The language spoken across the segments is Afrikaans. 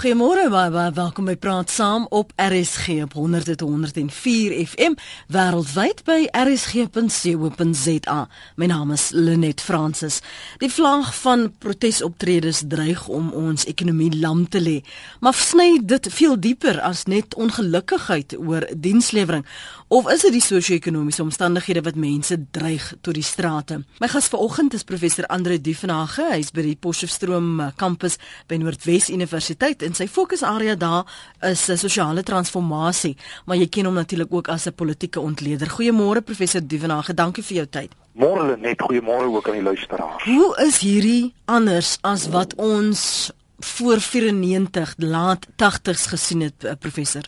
Goeiemôre baie baie welkom by Praat Saam op RSG op 100.104 FM wêreldwyd by rsg.co.za. My naam is Lenet Fransis. Die vlag van protesoptredes dreig om ons ekonomie lam te lê, maar sny dit veel dieper as net ongelukkigheid oor dienslewering of is dit die sosio-ekonomiese omstandighede wat mense dreig tot die strate? My gas vanoggend is professor Andre Duvenage, hy's by die Potchefstroom kampus by Noordwes Universiteit en sy fokusarea daar is sosiale transformasie, maar jy ken hom natuurlik ook as 'n politieke ontleder. Goeiemôre professor Duvenage, dankie vir jou tyd. Môre net goeiemôre ook aan die luisteraars. Hoe is hierdie anders as wat ons voor 94 laat 80s gesien het eh, professor?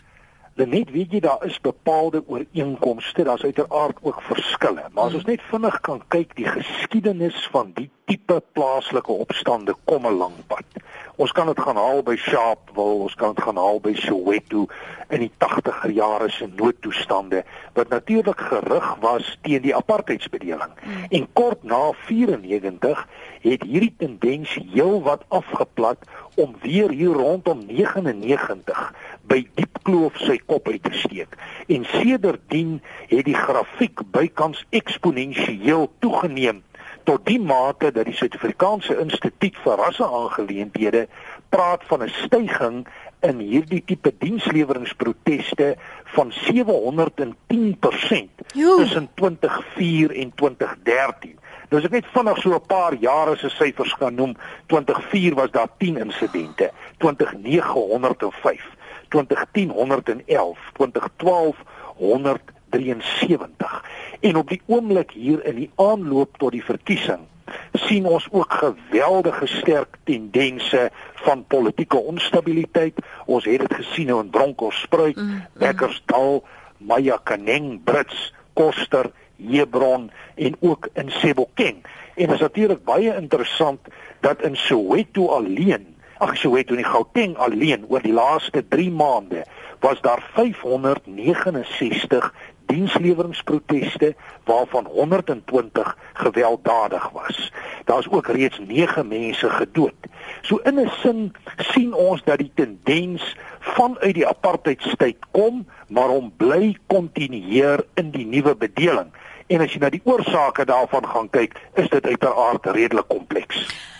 Net weet jy daar is bepaalde ooreenkomste, daar's uiteraard ook verskille, maar as ons net vinnig kan kyk die geskiedenis van die tipe plaaslike opstande kom 'n lang pad. Ons kan dit gaan haal by Sharpeville, ons kan dit gaan haal by Soweto in die 80er jare se noodtoestande wat natuurlik gerig was teen die apartheidsbedeling. Mm. En kort na 94 het hierdie tendens heelwat afgeplat om weer hier rondom 99 by Diepkloof sy kop uit te steek. En sedertdien het die grafiek bykans eksponensieel toegeneem tot die mate dat die Suid-Afrikaanse Instituut vir Rasseaangeleenthede praat van 'n styging in hierdie tipe diensleweringproteste van 710% tussen 2004 en 2013. Nou as ek net vinnig so 'n paar jare se syfers gaan noem, 2004 was daar 10 insidente, 200905, 2010 111, 2012 173. En op die oomblik hier in die aanloop tot die verkiesing sien ons ook geweldige sterk tendense van politieke onstabiliteit. Ons het dit gesien nou in Bronkhorstspruit, mm, mm. Bekkersdal, Mayakaneng, Brits, Koster, Hebron en ook in Sebokeng. En dit is natuurlik baie interessant dat in Soweto alleen, ag Soweto in Gauteng alleen oor die laaste 3 maande was daar 569 diensleweringsproteste waarvan 120 gewelddadig was. Daar's ook reeds 9 mense gedood. So in 'n sin sien ons dat die tendens vanuit die apartheidstyd kom, maar hom bly kontinueer in die nuwe bedeling. En as jy na die oorsake daarvan gaan kyk, is dit uiteraard redelik kompleks.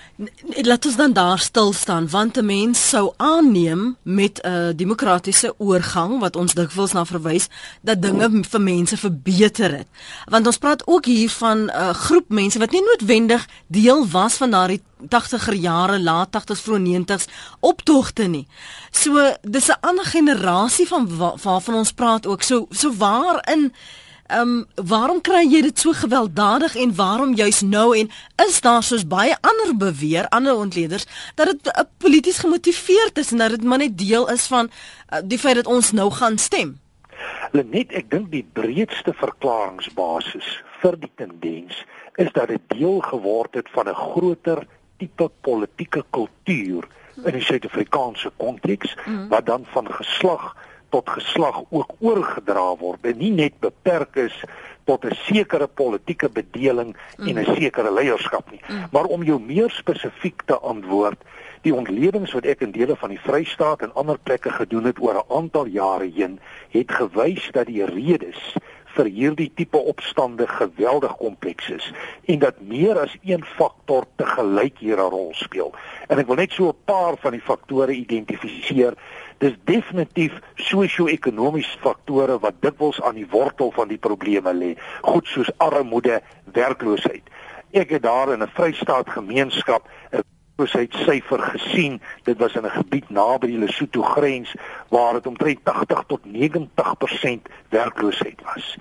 Laat ons dan daar stil staan want 'n mens sou aanneem met 'n uh, demokratiese oorgang wat ons dikwels na verwys dat dinge vir mense verbeter het. Want ons praat ook hier van 'n uh, groep mense wat nie noodwendig deel was van daardie 80er jare, laat 80s, vroeg 90s optogte nie. So dis 'n ander generasie van waarvan ons praat ook. So so waarin Ehm um, waarom kry jy dit so gewelddadig en waarom juis nou en is daar soos baie ander beweer ander ontleeders dat dit uh, polities gemotiveerd is en dat dit maar net deel is van uh, die feit dat ons nou gaan stem? Net ek dink die breedste verklaringsbasis vir die tendens is dat dit deel geword het van 'n groter tipe politieke kultuur in die Suid-Afrikaanse konteks mm. wat dan van geslag tot geslag ook oorgedra word en nie net beperk is tot 'n sekere politieke bedeling mm. en 'n sekere leierskap nie. Mm. Maar om jou meer spesifiek te antwoord, die ontledings wat ek in dele van die Vrystaat en ander plekke gedoen het oor 'n aantal jare heen, het gewys dat die redes vir hierdie tipe opstande geweldig kompleks is en dat meer as een faktor te gelyk hier 'n rol speel. En ek wil net so 'n paar van die faktore identifiseer. Dis definitief sosio-ekonomiese faktore wat dikwels aan die wortel van die probleme lê, goed soos armoede, werkloosheid. Ek het daar in 'n Vrystaat gemeenskap 'n werkloosheidsyfer gesien. Dit was in 'n gebied naby die Lesotho grens waar dit omtrent 80 tot 90% werkloosheid was.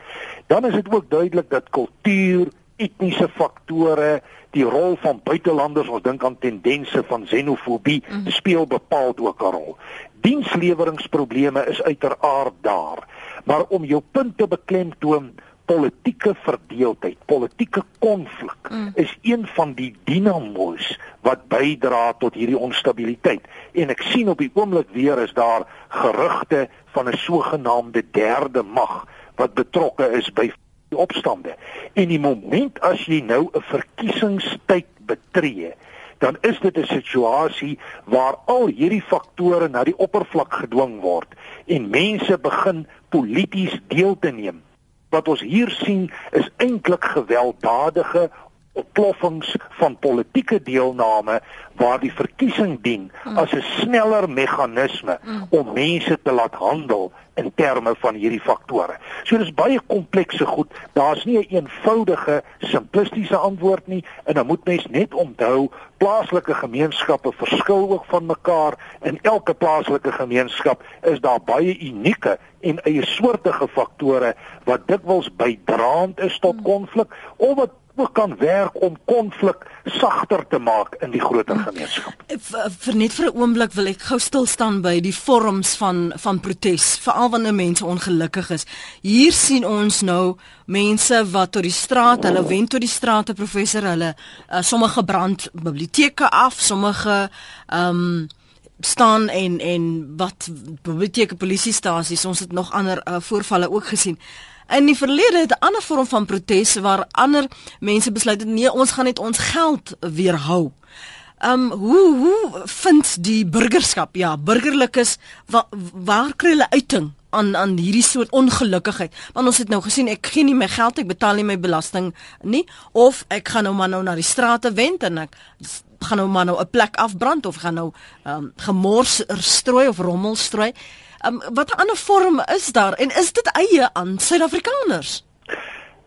Dan is dit ook duidelik dat kultuur, etniese faktore, die rol van buitelanders, ons dink aan tendense van xenofobie, mm. speel bepaald ook 'n rol. Diensleweringsprobleme is uiteraard daar, maar om jou punt te beklemtoon, politieke verdeeldheid, politieke konflik mm. is een van die dinamos wat bydra tot hierdie onstabiliteit. En ek sien op die oomblik weer is daar gerugte van 'n sogenaamde derde mag wat betrokke is by die opstande. En die moment as jy nou 'n verkiesingstyd betree, dan is dit 'n situasie waar al hierdie faktore na die oppervlak gedwing word en mense begin polities deel te neem. Wat ons hier sien is eintlik gewelddadige oploffings van politieke deelname waar die verkiesing dien hmm. as 'n sneller meganisme hmm. om mense te laat handel in terme van hierdie faktore. So dis baie komplekse goed. Daar's nie 'n een eenvoudige simplistiese antwoord nie en dan moet mens net onthou plaaslike gemeenskappe verskil ook van mekaar. In elke plaaslike gemeenskap is daar baie unieke en eie soortige faktore wat dikwels bydraend is tot hmm. konflik of wat ook kan werk om konflik sagter te maak in die groter gemeenskap. Vir net vir 'n oomblik wil ek gou stil staan by die vorms van van protes, veral wanneer mense ongelukkig is. Hier sien ons nou mense wat tot die straat, hulle wen tot die strate professor, hulle uh, sommige brand biblioteke af, sommige ehm um, staan en en wat biblioteke polisiestasies ons het nog ander uh, voorvalle ook gesien In die verlede het 'n ander vorm van protes waar ander mense besluit het nee, ons gaan net ons geld weerhou. Um hoe hoe vind die burgerskap ja, burgerlikes wa, waar kry hulle uiting aan aan hierdie soort ongelukkigheid? Want ons het nou gesien ek gee nie my geld, ek betaal nie my belasting nie of ek gaan nou maar nou na die strate wend en ek gaan nou maar nou 'n plek afbrand of gaan nou um gemors strooi of rommel strooi. Um, wat 'n ander vorm is daar en is dit eie aan Suid-Afrikaners?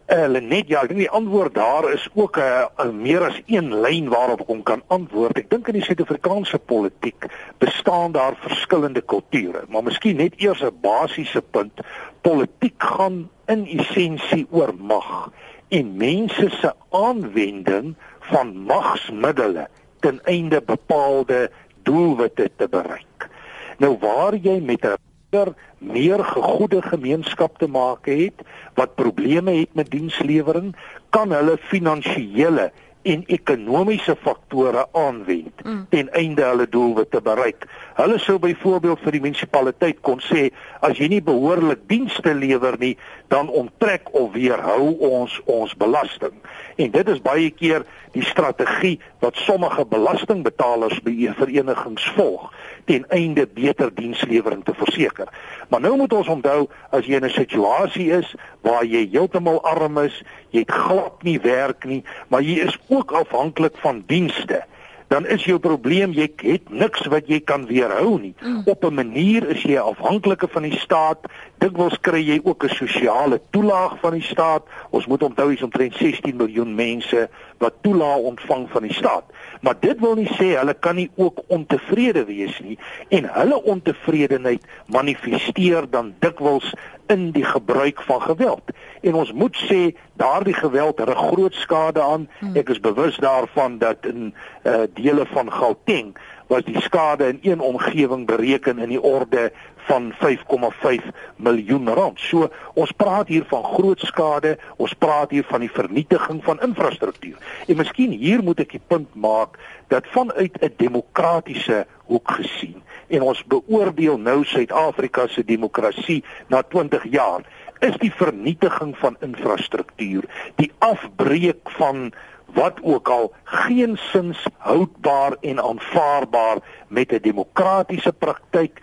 Hulle uh, net ja, ek dink die antwoord daar is ook 'n uh, uh, meer as een lyn waarop ek hom kan antwoord. Ek dink in die Suid-Afrikaanse politiek bestaan daar verskillende kulture, maar miskien net eers 'n basiese punt. Politiek gaan in essensie oor mag en mense se aanwending van magsmiddels ten einde bepaalde doelwitte te bereik. Nou waar jy met 'n meer gegoede gemeenskap te maak het wat probleme het met dienslewering, kan hulle finansiële en ekonomiese faktore aanwend mm. ten einde hulle doelwitte bereik. Hulle sou byvoorbeeld vir die munisipaliteit kon sê as jy nie behoorlik dienste lewer nie, dan onttrek of weerhou ons ons belasting. En dit is baie keer die strategie wat sommige belastingbetalers by verenigings volg ten einde beter dienslewering te verseker. Maar nou moet ons onthou as jy in 'n situasie is waar jy heeltemal arm is, jy het glad nie werk nie, maar jy is ook afhanklik van dienste dan is jou probleem jy het niks wat jy kan weerhou nie. Mm. Op 'n manier is jy afhanklike van die staat. Dikwels kry jy ook 'n sosiale toelaag van die staat. Ons moet onthou hier's omtrent 16 miljoen mense wat toelaag ontvang van die staat. Maar dit wil nie sê hulle kan nie ook ontevrede wees nie en hulle ontevredenheid manifesteer dan dikwels in die gebruik van geweld. En ons moet sê daardie geweld het 'n groot skade aan. Hmm. Ek is bewus daarvan dat in uh, dele van Gauteng was die skade in een omgewing bereken in die orde van 5,5 miljoen rand. So ons praat hier van groot skade, ons praat hier van die vernietiging van infrastruktuur. En miskien hier moet ek die punt maak dat vanuit 'n demokratiese hoek gesien en ons beoordeel nou Suid-Afrika se demokrasie na 20 jaar is die vernietiging van infrastruktuur, die afbreek van wat ook al geensins houdbaar en aanvaarbaar met 'n demokratiese praktyk,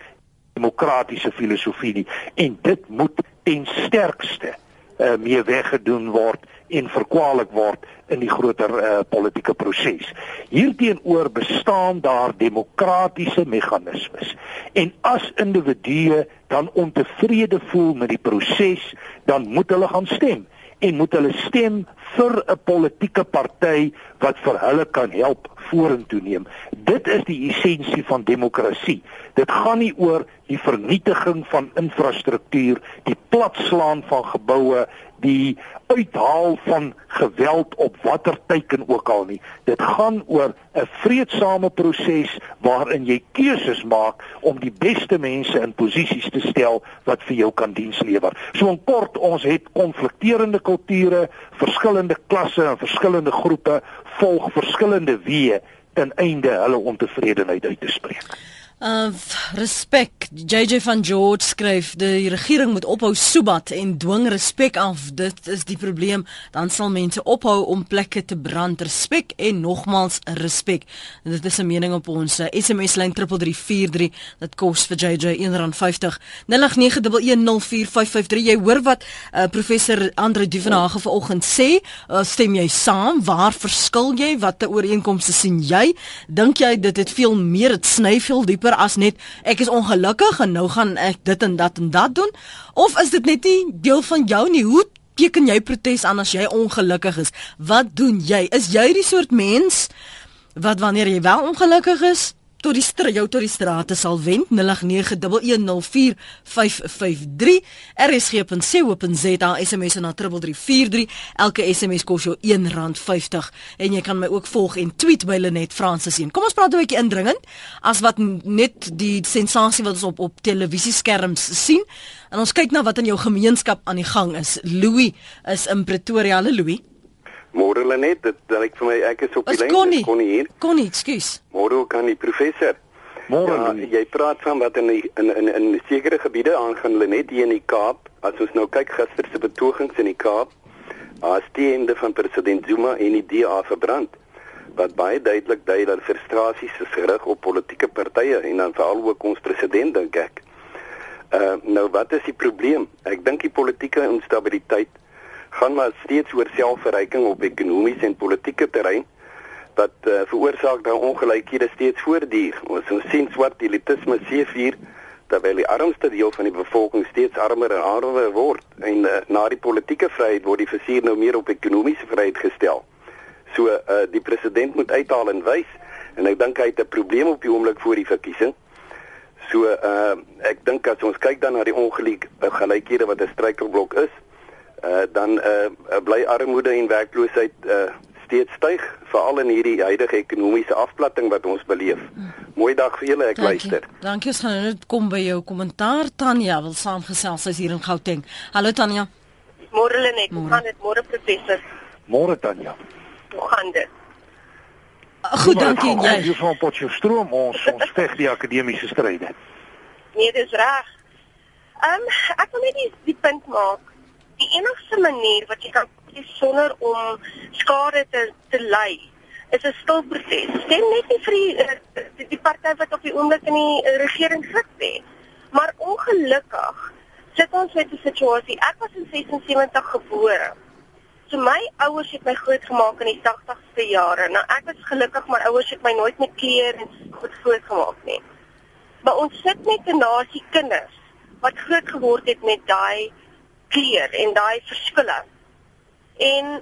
demokratiese filosofie nie. En dit moet ten sterkste uh, mee weggedoen word en verkwalik word in die groter uh, politieke proses. Hierteenoor bestaan daar demokratiese meganismes. En as individue dan ontevrede voel met die proses, dan moet hulle gaan stem en moet hulle stem vir 'n politieke party wat vir hulle kan help vorentoe neem. Dit is die essensie van demokrasie. Dit gaan nie oor die vernietiging van infrastruktuur, die platslaan van geboue, die uithaal van geweld op watter teiken ook al nie. Dit gaan oor 'n vredesame proses waarin jy keuses maak om die beste mense in posisies te stel wat vir jou kan diens lewer. So in kort, ons het konflikterende kulture, verskillende klasse en verskillende groepe volg verskillende weë ten einde hulle ontevredenheid uit te spreek. Uh respek. JJ van George skryf die regering moet ophou soebat en dwing respek af. Dit is die probleem. Dan sal mense ophou om plekke te brand. Respek en nogmals respek. Dit is 'n mening op ons SMS lyn 3343. Dit kos vir JJ R1.50. 0891104553. Jy hoor wat uh, professor Andre Duvenage vanoggend sê. Uh, stem jy saam? Waar verskil jy? Watter ooreenkomste sien jy? Dink jy dit het veel meer dit sny veel dieper meer as net ek is ongelukkig en nou gaan ek dit en dat en dat doen. Of is dit net nie deel van jou nie? Hoe teken jy protes aan as jy ongelukkig is? Wat doen jy? Is jy die soort mens wat wanneer jy wel ongelukkig is tot die straat jou tot die strate sal wend 0891104553 rsg.co.za SMS na 3343 elke SMS kos jou R1.50 en jy kan my ook volg en tweet by Lenet Francis 1 kom ons praat 'n bietjie indringend. As wat net die sensasie wat ons op op televisieskerms sien en ons kyk na wat in jou gemeenskap aan die gang is. Louis is in Pretoria. Hallo Louis Môre lê net dit lyk vir my ek is op die lyn. Kon nie hier. Kon nie, ekskuus. Môre kan die professor. Môre ja, jy praat van wat in die, in in in sekere gebiede aangaan lê net hier in die Kaap. As ons nou kyk gister se betogings in die Kaap, as die einde van president Zuma en die DA verbrand wat baie duidelik dui dat frustrasies is gerig op politieke partye en dan veral ook ons president dink ek. Uh nou wat is die probleem? Ek dink die politieke instabiliteit gaan maar steeds oor selfverryking op ekonomiese en politieke terrein wat uh, veroorsaak dat ongelykhede steeds voortduur. Ons sien swart elitisme seevier terwyl die armste deel van die bevolking steeds armer en armer word en uh, na die politieke vryheid word die versuur nou meer op ekonomiese vryheid gestel. So uh, die president moet uithaal en wys en ek dink hy het 'n probleem op die oomblik voor die verkiesing. So uh, ek dink as ons kyk dan na die ongelykhede wat 'n struikelblok is, uh, dan uh, bly armoede en werkloosheid uh, steeds styg veral in hierdie huidige ekonomiese afplatting wat ons beleef. Mooi dag vir julle, ek Dankie. luister. Dankie, ons gaan net kom by jou kommentaar Tanya wil saamgesels as hier in Gauteng. Hallo Tanya. Môre Lenet, hoe gaan dit? Môre professor. Môre Tanya. Hoe gaan dit? Goed, dankie jy. Jy van Potchefstroom ons ons veg die akademiese stryde. Nee, dis reg. Ehm um, ek wil net die, die punt maak die enigste manier wat jy kan sonder om skade te te ly is 'n stil proses. Stem net nie vir die eh, die, die party wat op die oomblik in die uh, regering sit nie. Maar ongelukkig sit ons met 'n situasie. Ek was in 76 gebore. So my ouers het my grootgemaak in die 80ste jare. Nou ek was gelukkig my ouers het my nooit met kleer en goed grootgemaak nie. Maar ons sit met 'n nasie kinders wat groot geword het met daai kleur en daai verskille. En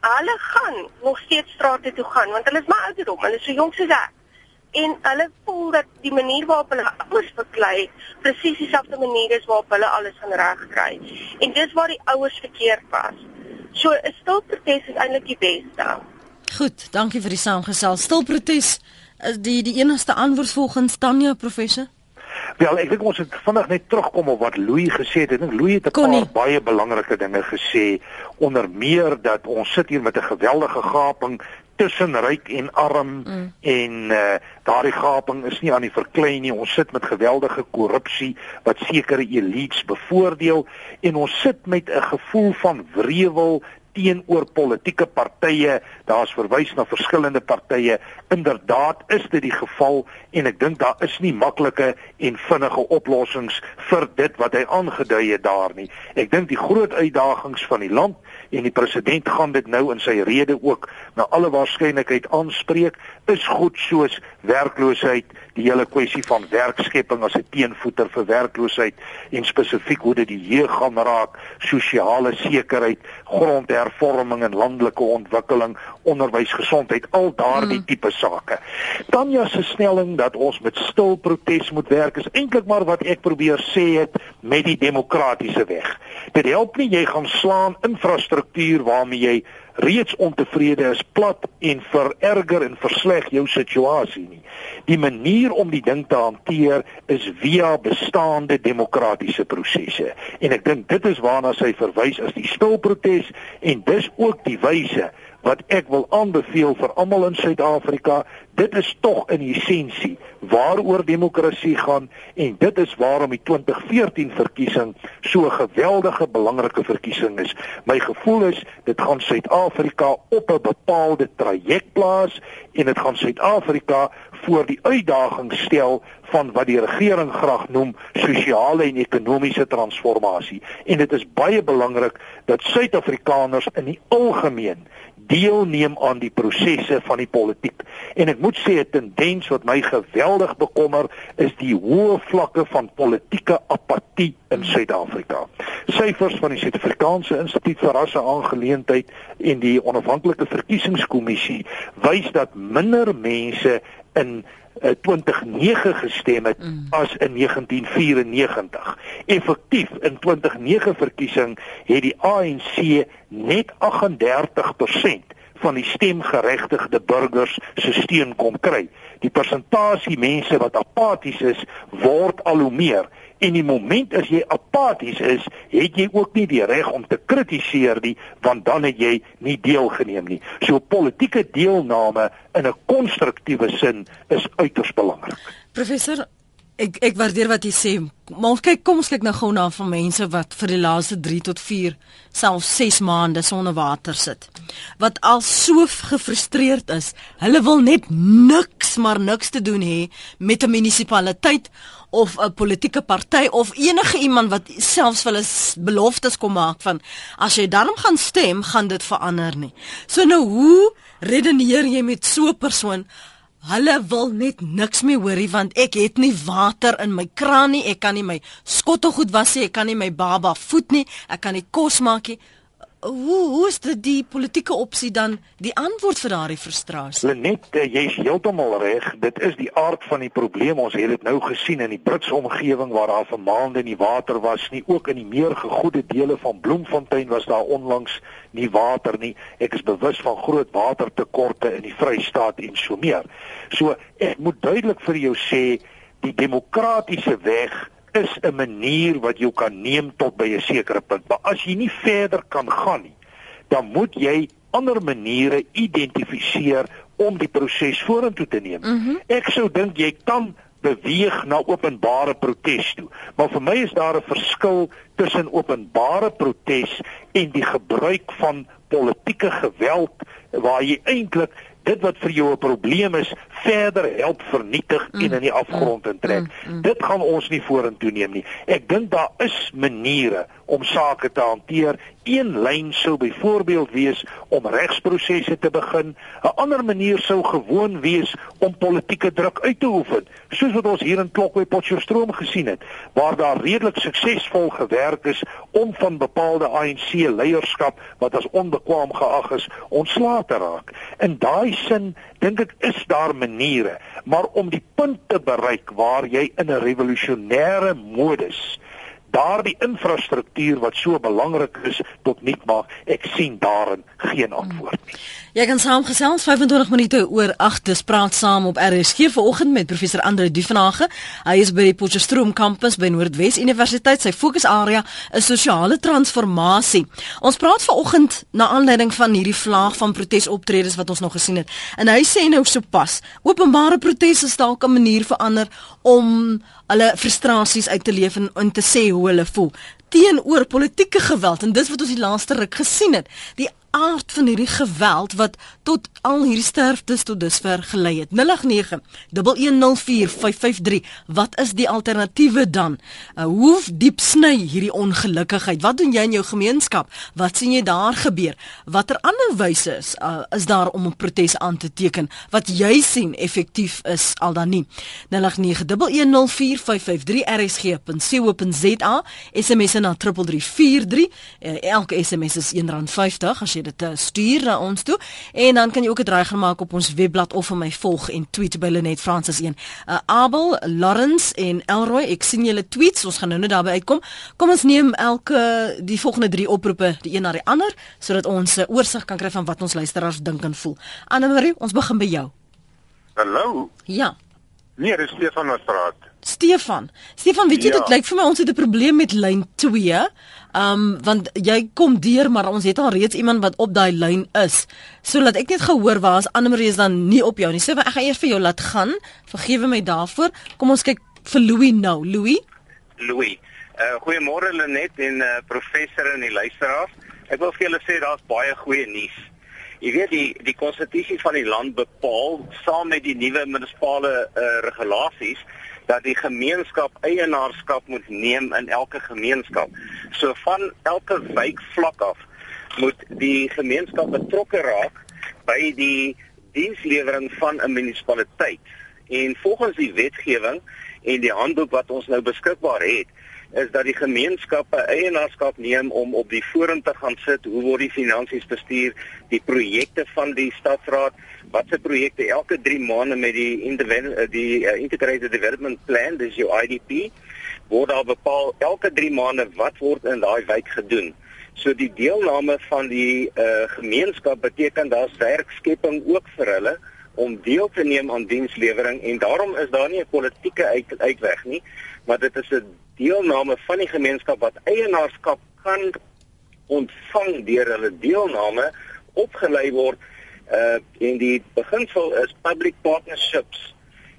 hulle gaan nog steeds strate toe gaan want hulle is maar ouderdom, hulle is so jonk soos ek. En hulle voel dat die manier waarop hulle ouers beklei presies dieselfde manier is waarop hulle alles gaan regkry. En dis waar die ouers verkeerd was. So 'n stil protes is eintlik die beste. Goed, dankie vir die saamgesel. Stil protes is die die enigste antwoord volgens Tanya professor. Wel, ek dink ons het vinnig net terugkom op wat Louis gesê het. Ek dink Louis het 'n paar baie belangrike dinge gesê onder meer dat ons sit hier met 'n geweldige gaping tussen ryk en arm mm. en uh, daardie gaping is nie aan die verklein nie. Ons sit met geweldige korrupsie wat sekere elites bevoordeel en ons sit met 'n gevoel van wrevel teenoor politieke partye. Daar's verwys na verskillende partye. Inderdaad is dit die geval en ek dink daar is nie maklike en vinnige oplossings vir dit wat hy aangedui het daar nie. Ek dink die groot uitdagings van die land en die president gaan dit nou in sy rede ook na alle waarskynlikheid aanspreek is goed soos werkloosheid die hele kwessie van werkskepping as 'n teenvoeter vir werkloosheid en spesifiek hoe dit die jeug gaan raak sosiale sekerheid grondhervorming en landelike ontwikkeling onderwys gesondheid al daardie mm. tipe sake Tanya se stelling dat ons met stil protes moet werk is eintlik maar wat ek probeer sê het met die demokratiese weg dit help nie jy gaan slaan infrastruktuur struktuur waarmee jy reeds ontevrede is plat en vererger en versleg jou situasie nie. Die manier om die ding te hanteer is via bestaande demokratiese prosesse. En ek dink dit is waarna sy verwys as die stilprotes en dis ook die wyse wat ek wil aanbeveel vir almal in Suid-Afrika. Dit is tog in essensie waaroor demokrasie gaan en dit is waarom die 2014 verkiesing so 'n geweldige belangrike verkiesing is. My gevoel is dit gaan Suid-Afrika op 'n bepaalde traject plaas en dit gaan Suid-Afrika voor die uitdaging stel van wat die regering graag noem sosiale en ekonomiese transformasie. En dit is baie belangrik dat Suid-Afrikaners in die algemeen deelneem aan die prosesse van die politiek. En ek moet sê 'n tendens wat my geweldig bekommer is die hoë vlakke van politieke apatie in Suid-Afrika. Syfers van die Suid-Afrikaanse Instituut vir Rasse Aangeleentheid en die Onafhanklike Verkiesingskommissie wys dat minder mense in 2009 gestem het mm. as in 1994. Effektief in 2009 verkiesing het die ANC net 38% van die stemgeregtigde burgers se steun kom kry. Die persentasie mense wat apaties is, word al hoe meer En die moment as jy apaties is, het jy ook nie die reg om te kritiseer nie, want dan het jy nie deelgeneem nie. So politieke deelname in 'n konstruktiewe sin is uiters belangrik. Professor Ek ek waardeer wat jy sê. Maar ons kyk, kom ons kyk nou gou na van mense wat vir die laaste 3 tot 4, selfs 6 maande sonder water sit. Wat al so gefrustreerd is. Hulle wil net niks maar niks te doen hê met 'n munisipaliteit of 'n politieke party of enige iemand wat selfs hulle beloftes kom maak van as jy dan gaan stem, gaan dit verander nie. So nou hoe redeneer jy met so 'n persoon? Hulle wil net niks meer hoorie want ek het nie water in my kraan nie, ek kan nie my skottelgoed was nie, ek kan nie my baba voed nie, ek kan nie kos maak nie hoe hoe is dit die politieke opsie dan die antwoord vir daardie frustrasie? Lenet, eh, jy's heeltemal reg. Dit is die aard van die probleem. Ons het dit nou gesien in die Britse omgewing waar daar vir maande nie water was nie. Ook in die meer gegoede dele van Bloemfontein was daar onlangs nie water nie. Ek is bewus van groot watertekorte in die Vrystaat en so meer. So ek moet duidelik vir jou sê die demokratiese weg is 'n manier wat jy kan neem tot by 'n sekere punt. Maar as jy nie verder kan gaan nie, dan moet jy ander maniere identifiseer om die proses vorentoe te neem. Mm -hmm. Ek sou dink jy kan beweeg na openbare protes toe. Maar vir my is daar 'n verskil tussen openbare protes en die gebruik van politieke geweld waar jy eintlik dit wat vir jou 'n probleem is verder help vernietig mm. en in die afgrond mm. intrek. Mm. Mm. Dit gaan ons nie vorentoe neem nie. Ek dink daar is maniere om sake te hanteer. Een lyn sou byvoorbeeld wees om regsprosesse te begin. 'n Ander manier sou gewoon wees om politieke druk uit te oefen, soos wat ons hier in Klokwy Potchefstroom gesien het, waar daar redelik suksesvol gewerk is om van bepaalde ANC leierskap wat as onbekwaam geag is, ontslae te raak. In daai sin dink ek is daar maniere, maar om die punt te bereik waar jy in 'n revolusionêre modus daardie infrastruktuur wat so belangrik is tot nik maak ek sien daarin geen antwoord nie Jy kan saamgesels 25 minute oor 8 dis praat saam op RSG vanoggend met professor Andre Duvenage. Hy is by die Potchefstroom kampus by Noordwes Universiteit. Sy fokusarea is sosiale transformasie. Ons praat vanoggend na aanleiding van hierdie vlaag van protesoptredes wat ons nog gesien het. En hy sê nou sopas, openbare proteste is dalk 'n manier vir ander om hulle frustrasies uit te leef en, en te sê hoe hulle voel teenoor politieke geweld en dis wat ons die laaste ruk gesien het. Die aard van hierdie geweld wat tot al hierdie sterftes tot dusver gelei het. 089 1104553. Wat is die alternatiewe dan? Uh, hoe diep sny hierdie ongelukkigheid? Wat doen jy in jou gemeenskap? Wat sien jy daar gebeur? Watter ander wyse is uh, is daar om 'n protes aan te teken wat jy sien effektief is al dan nie? 089 1104553 rsg.co.za SMS na 3343. Uh, elke SMS is R1.50 as jy jy dit uh, stuur na ons toe en dan kan jy ook 'n dreig maak op ons webblad of vir my volg en tweet by Lenet Francis 1. Uh, Abel, Lawrence en Elroy, ek sien julle tweets, ons gaan nou net daarby uitkom. Kom ons neem elke die volgende 3 oproepe, die een na die ander, sodat ons 'n uh, oorsig kan kry van wat ons luisteraars dink en voel. Anne Marie, ons begin by jou. Hallo. Ja. Nee, dis Stefan wat praat. Stefan. Stefan, weet jy ja. dit lyk vir my ons het 'n probleem met lyn 2. Um want jy kom deur maar ons het al reeds iemand wat op daai lyn is. So laat ek net gehoor waar as Anne Marie is dan nie op jou nie. So ek gaan eers vir jou laat gaan. Vergewe my daarvoor. Kom ons kyk vir Louis nou. Louis? Louis. Uh goeiemôre Lenet en uh, professor en die luisteraars. Ek wil vir julle sê daar's baie goeie nuus. Jy weet die die konstitusie van die land bepaal saam met die nuwe munisipale uh, regulasies dat die gemeenskap eienaarskap moet neem in elke gemeenskap. So van elke wijk vlak af moet die gemeenskap betrokke raak by die dienslewering van 'n munisipaliteit. En volgens die wetgewing en die handboek wat ons nou beskikbaar het, is dat die gemeenskappe eienaarskap neem om op die vorentoe gaan sit hoe word die finansies bestuur die projekte van die stadsraad watse projekte elke 3 maande met die die uh, integrated development plan dis jou IDP word daar bepaal elke 3 maande wat word in daai wijk gedoen. So die deelname van die uh, gemeenskap beteken daar's werkskepping ook vir hulle om deel te neem aan dienslewering en daarom is daar nie 'n politieke uit, uitweg nie maar dit is 'n deelname van die gemeenskap wat eienaarskap kan ontvang deur hulle deelname opgelei word uh en die beginsel is public partnerships.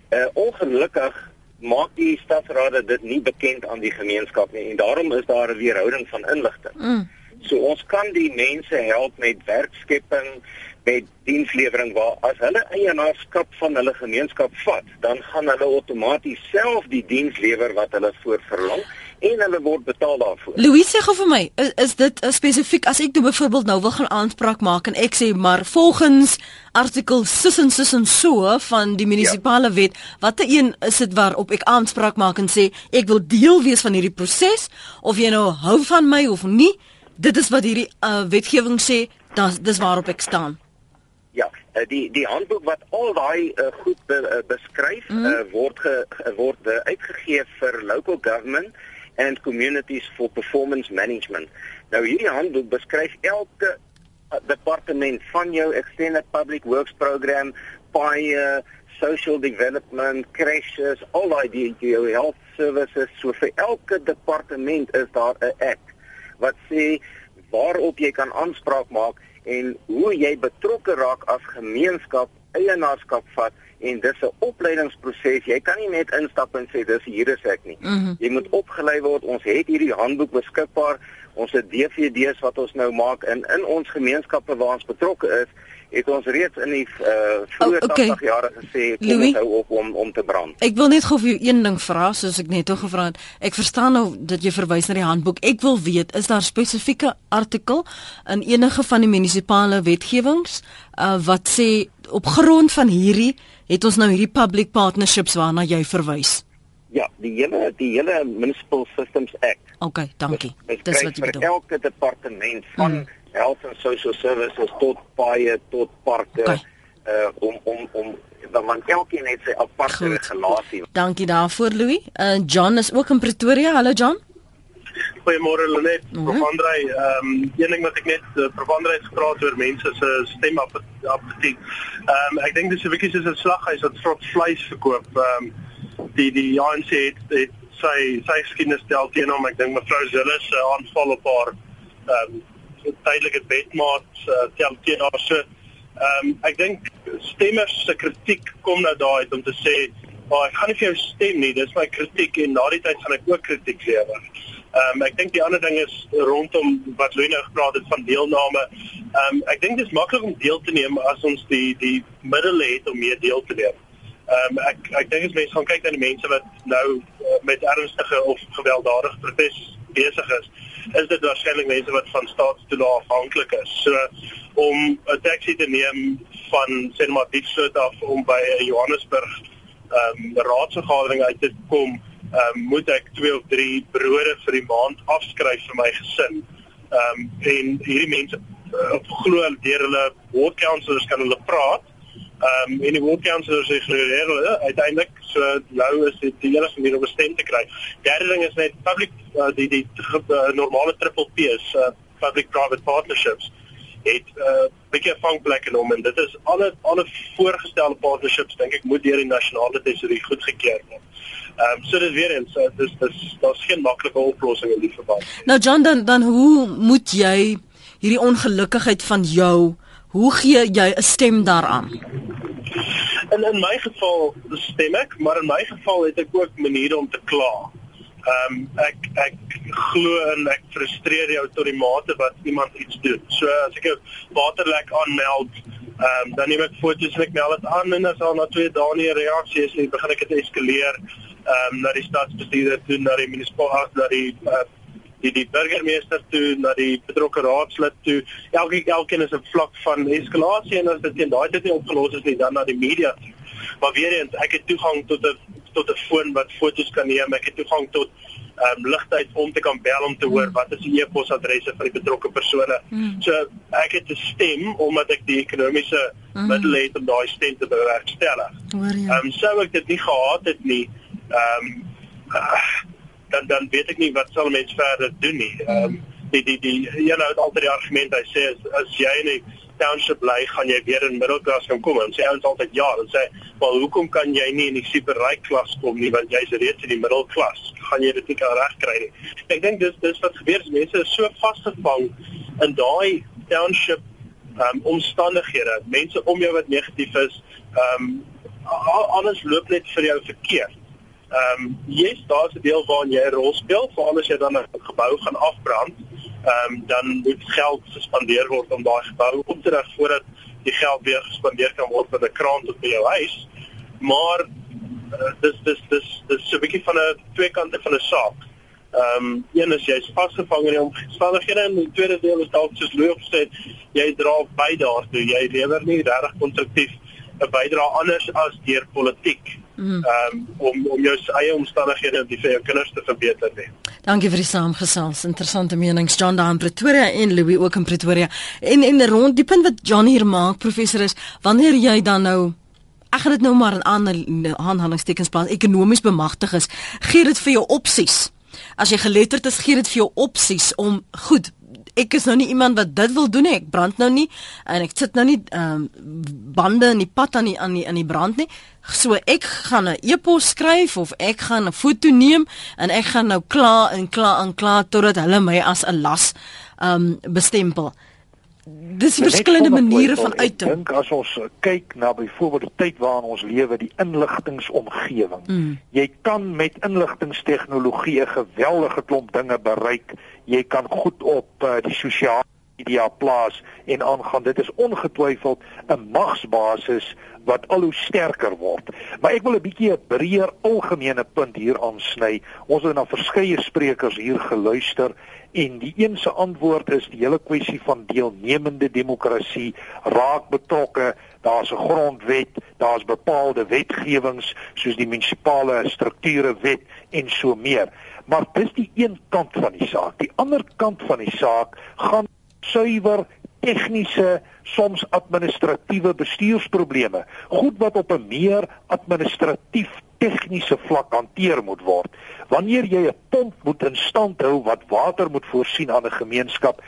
Uh ongelukkig maak die stadsraad dit nie bekend aan die gemeenskap nie en daarom is daar 'n weerhouding van inligting. Mm. So ons kan die mense help met werkskepping, met dienslewering waar as hulle eienaarskap van hulle gemeenskap vat, dan gaan hulle outomaties self die diens lewer wat hulle voor verlang en hulle word betaal daarvoor. Louise sê gou vir my, is, is dit uh, spesifiek as ek nou byvoorbeeld nou wil gaan aanspraak maak en ek sê maar volgens artikel sis en sis en so van die munisipale ja. wet, watter een is dit waarop ek aanspraak maak en sê ek wil deel wees van hierdie proses of jy nou hou van my of nie? Dit is wat hierdie uh, wetgewing sê, dis waarop ek staan. Eh, die die handboek wat al daai uh, goed be, uh, beskryf mm. uh, word ge, word uh, uitgegee vir local government and communities for performance management. Nou hierdie handboek beskryf elke departement van jou extended public works program, by social development, crashes, al daai die health services, so vir elke departement is daar 'n act wat sê waarop jy kan aanspraak maak en hoe jy betrokke raak as gemeenskap eienaarskap vat en dis 'n opleidingsproses. Jy kan nie net instap en sê dis hier is ek nie. Mm -hmm. Jy moet opgelei word. Ons het hierdie handboek beskikbaar. Ons het DVD's wat ons nou maak in in ons gemeenskappe waar ons betrokke is het ons reeds in die uh, vroeë oh, okay. 80 jare gesê kom ons hou op om om te brand. Ek wil net gou vir jou een ding vra soos ek net gevra het. Ek verstaan nou dat jy verwys na die handboek. Ek wil weet is daar spesifieke artikel in enige van die munisipale wetgewings uh, wat sê op grond van hierdie het ons nou hierdie public partnerships waarna jy verwys? Ja, die hele die hele Municipal Systems Act. Okay, dankie. Dis wat jy bedoel. Elke departement van mm health and social services tot paaie tot parke okay. uh om om om dan man elkeen het sy aparte regulasie. Dankie daarvoor Louis. Uh John is ook in Pretoria. Hallo John. Goeiemôre Lenet. Verandry ehm um, een ding wat ek net uh, verandry het gepraat oor mense se stem op appetit. Ehm um, ek dink dis 'n bietjie soos 'n slaghuis wat vrot vleis verkoop. Ehm um, die die ANC het, het sy sy geskiedenis tel teen hom. Ek dink mevrou Zille se aanval op haar ehm um, tydelike bedmaat uh, tel teen haar so. Ehm um, ek dink stemmers se kritiek kom nou daai om te sê, "Maar oh, ek gaan nie vir jou stem nie, dis my kritiek en na die tyd gaan ek ook kritiek lewer." Ehm um, ek dink die ander ding is rondom wat Louw nou gepraat het van deelname. Ehm um, ek dink dit is maklik om deel te neem as ons die die middele het om meer deel te neem. Ehm um, ek ek dink as mense gaan kyk na die mense wat nou uh, met ernstige of gewelddadige protes besig is, is dit waarskynlik mense wat van staatstoelae afhanklik is. So om 'n taxi te neem van sê maar Diepsloot af om by Johannesburg ehm um, raadsvergadering uit te kom, ehm um, moet ek 2 of 3 brode vir die maand afskryf vir my gesin. Ehm um, en hierdie mense uh, glo deur hulle ward councillors kan hulle praat Ehm um, en die woordkanser sê gereer hulle uiteindelik so nou is dit die enigste manier om 'n stem te kry. Derde ding is net public uh, die die uh, normale triple P's uh, public private partnerships 'n uh, bietjie afhanklik in hom en dit is alle alle voorgestelde partnerships dink ek moet deur die nasionale tesourier goedgekeur word. Ehm um, so dit weer eens so, dis dis daar's geen maklike oplossing in die verband. Nou John dan dan hoe moet jy hierdie ongelukkigheid van jou hoe gee jy 'n stem daaraan? In in my geval stem ek, maar in my geval het ek ook maniere om te kla. Ehm um, ek ek glo en ek frustreer jou tot die mate wat iemand iets doen. So as ek 'n waterlek aanmeld, ehm um, dan neem ek foto's en ek meld dit aan en as al na twee dae nie 'n reaksie is nie, begin ek dit eskaleer ehm um, na die stadsbestuurder toe, na die munisipale na die uh, die die burgemeester toe na die betrokke raadslid toe. Elke elkeen is 'n vlak van eskalasie en as dit teen daai tyd nie opgelos is nie, dan na die media toe. Maar weer eens, ek het toegang tot 'n tot 'n foon wat foto's kan neem. Ek het toegang tot ehm um, ligtyd om te kan bel om te hoor mm. wat is die e-posadresse van die betrokke persone. Mm. So ek het 'n stem omdat ek die ekonomiese mm. middele het om daai stem te bewerkstellig. Ehm um, sou ek dit nie gehad het nie, ehm um, uh, dan dan weet ek nie wat sal mense verder doen nie. Ehm um, die die die jy nou altyd die argument hy sê as, as jy nie township bly, gaan jy weer in middelklas kan kom. En sê ouens altyd ja, dan sê, "Maar hoekom kan jy nie in die superryk klas kom nie want jy's reeds in die middelklas? Gaan jy dit nie kan regkry nie?" Ek dink dis dis wat gebeur. Mense is so vasgevang in daai township um, omstandighede. Mense om jou wat negatief is, ehm um, alles loop net vir jou verkeerd. Ehm um, jy's daar's 'n deel waarin jy 'n rol speel, veral as jy dan 'n gebou gaan afbrand ehm um, dan moet geld gespandeer word om daai gebou op te rig voordat die geld weer gespandeer kan word met 'n kraan tot by jou huis. Maar uh, dis dis dis dis so 'n bietjie van 'n twee kante van 'n saak. Ehm um, een is jy's vasgevang in die omstandighede en die tweede deel is dalk soos Louw gesê het, jy dra by daartoe. Jy lewer nie regtig konstruktief 'n bydrae anders as deur politiek. Mm. Um, om om jou eie omstandighede en die vir jou kinders te verbeter nie. Dankie vir die saamgesels. Interessante menings John daar in Pretoria en Louis ook in Pretoria. En en rond die punt wat John hier maak, professor is wanneer jy dan nou ek gaan dit nou maar in aanhalingstekens plaas ekonomies bemagtig is, gee dit vir jou opsies. As jy geletterd is, gee dit vir jou opsies om goed ek is nou nie iemand wat dit wil doen nie. Ek brand nou nie en ek sit nou nie ehm um, bande in die pad aan die aan die in die brand nie. So ek gaan 'n e-pos skryf of ek gaan 'n foto neem en ek gaan nou klaar en klaar en klaar totdat hulle my as 'n las ehm um, bestempel. Dis verskillende maniere van uiting. Ek dink as ons kyk na byvoorbeeld die tyd waarin ons lewe, die inligtingomgewing. Mm. Jy kan met inligtingstegnologie 'n geweldige klomp dinge bereik. Jy kan goed op uh, die sosiale media plaas en aangaan. Dit is ongetwyfeld 'n magsbasis wat al hoe sterker word. Maar ek wil 'n bietjie 'n breër algemene punt hier aansny. Ons het na verskeie sprekers hier geluister En die een se antwoord is die hele kwessie van deelnemende demokrasie, raak betrokke, daar's 'n grondwet, daar's bepaalde wetgewings soos die munisipale strukture wet en so meer. Maar dis die een kant van die saak. Die ander kant van die saak gaan suiwer tegniese soms administratiewe bestuursprobleme. Goed wat op 'n meer administratief tegniese vlak hanteer moet word. Wanneer jy 'n pomp moet in stand hou wat water moet voorsien aan 'n gemeenskap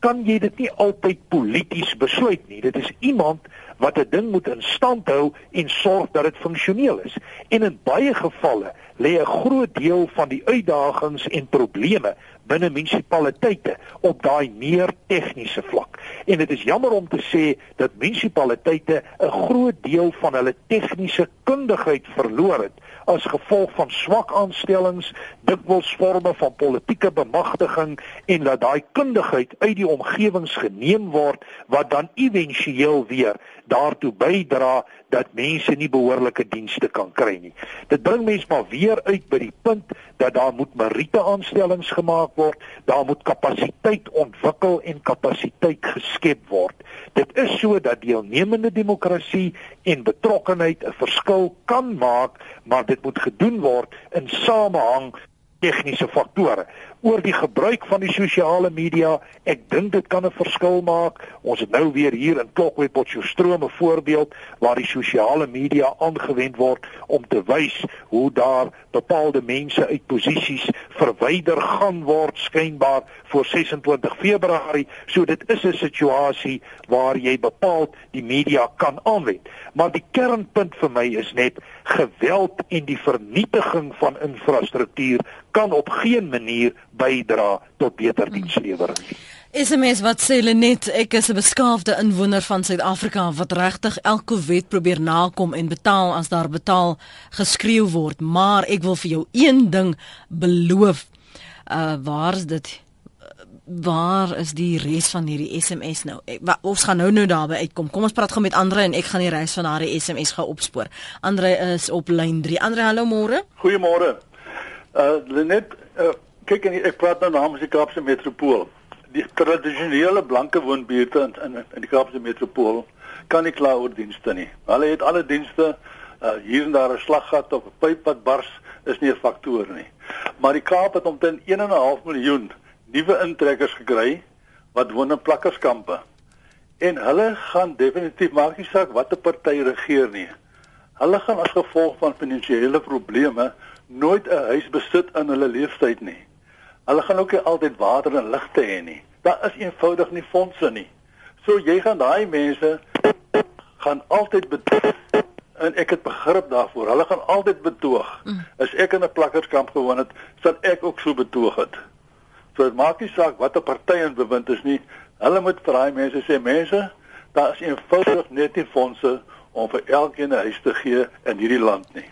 kan jy dit nie altyd polities besluit nie. Dit is iemand wat 'n ding moet in stand hou en sorg dat dit funksioneel is. En in baie gevalle lê 'n groot deel van die uitdagings en probleme binne munisipaliteite op daai meer tegniese vlak. En dit is jammer om te sê dat munisipaliteite 'n groot deel van hulle tegniese kundigheid verloor het as gevolg van swak aanstellings, dikwels forme van politieke bemagtiging en dat daai kundigheid uit die omgewings geneem word wat dan éventueel weer daartoe bydra dat mense nie behoorlike dienste kan kry nie. Dit bring mense maar weer uit by die punt dat daar moet meriete aanstellings gemaak word, daar moet kapasiteit ontwikkel en kapasiteit geskep word. Dit is so dat deelnemende demokrasie en betrokkenheid 'n verskil kan maak, maar dit moet gedoen word in samehang tegniese faktore oor die gebruik van die sosiale media. Ek dink dit kan 'n verskil maak. Ons het nou weer hier in Klokwe Potchefstroom 'n voorbeeld waar die sosiale media aangewend word om te wys hoe daar bepaalde mense uit posisies verwyder gaan word skynbaar voor 26 Februarie. So dit is 'n situasie waar jy bepaald die media kan aanwend. Maar die kernpunt vir my is net geweld en die vernietiging van infrastruktuur kan op geen manier bydra tot beter dienslewering nie. SMS wat sê net ek is 'n beskaafde inwoner van Suid-Afrika wat regtig elke wet probeer nakom en betaal as daar betaal geskreeu word, maar ek wil vir jou een ding beloof. Uh waar is dit? Waar is die res van hierdie SMS nou? Ek, wa, ons gaan nou nou daarby uitkom. Kom ons praat gou met Andre en ek gaan die res van daardie SMS gou opspoor. Andre is op lyn 3. Andre, hallo môre. Goeiemôre. Uh Lenet, uh, kyk ek praat nou namens die Kaapse Metropool die tradisionele blanke woonbuurte in in, in die Kaapse metropool kan nie kla oor dienste nie. Hulle het alle dienste uh, hier en daar 'n slaggat of 'n pyp wat bars is nie 'n faktor nie. Maar die Kaap het omtrent 1.5 miljoen nuwe intrekkers gekry wat woon in plakkerskampe. En hulle gaan definitief maak nie saak watter party regeer nie. Hulle gaan as gevolg van finansiële probleme nooit 'n huis besit in hulle lewenstyd nie. Hulle gaan ook nie altyd water en ligte hê nie. Daar is eenvoudig nie fondse nie. So jy gaan daai mense gaan altyd betoog en ek het begrip daarvoor. Hulle gaan altyd betoog. Mm. As ek in 'n plakkerskamp gewoon het, sal ek ook so betoog het. So dit maak nie saak watter party in bewind is nie. Hulle moet vir daai mense sê mense, daar is eenvoudig net nie fondse om vir elkeen 'n huis te gee in hierdie land nie.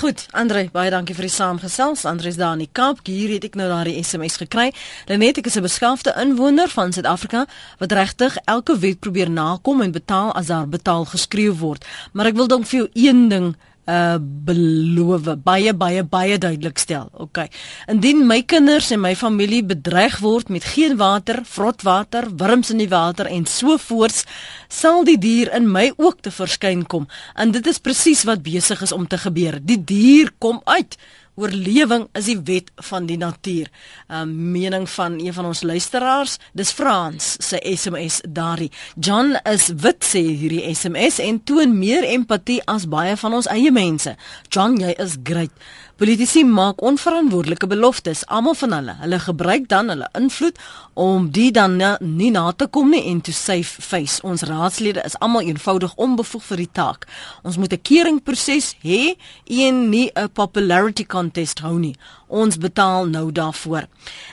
Goed, Andre, baie dankie vir die saamgesels. Andre is daar in die Kaap. Hier het ek nou daardie SMS gekry. Lenet, ek is 'n beskaafde inwoner van Suid-Afrika wat regtig elke wet probeer nakom en betaal as daar betaal geskryf word. Maar ek wil dalk vir jou een ding uh beloof baie baie baie duidelik stel. OK. Indien my kinders en my familie bedreig word met geen water, vrotwater, wurms in die water en so voorts, sal die dier in my ook te verskyn kom. En dit is presies wat besig is om te gebeur. Die dier kom uit oorlewing is die wet van die natuur. 'n um, Mening van een van ons luisteraars, dis Frans se SMS daarin. John is wit sê hierdie SMS en toon meer empatie as baie van ons eie mense. John, jy is great. Politici maak onverantwoordelike beloftes, almal van hulle. Hulle gebruik dan hulle invloed om die dan na, nie na te kom nie en to save face. Ons raadslede is almal eenvoudig onbevoeg vir die taak. Ons moet 'n keringproses hê en nie 'n popularity contest hou nie. Ons betaal nou daarvoor.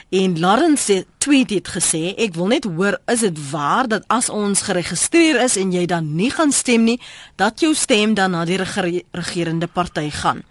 En Lawrence se tweet het gesê, ek wil net hoor, is dit waar dat as ons geregistreer is en jy dan nie gaan stem nie, dat jou stem dan na die regerende party gaan?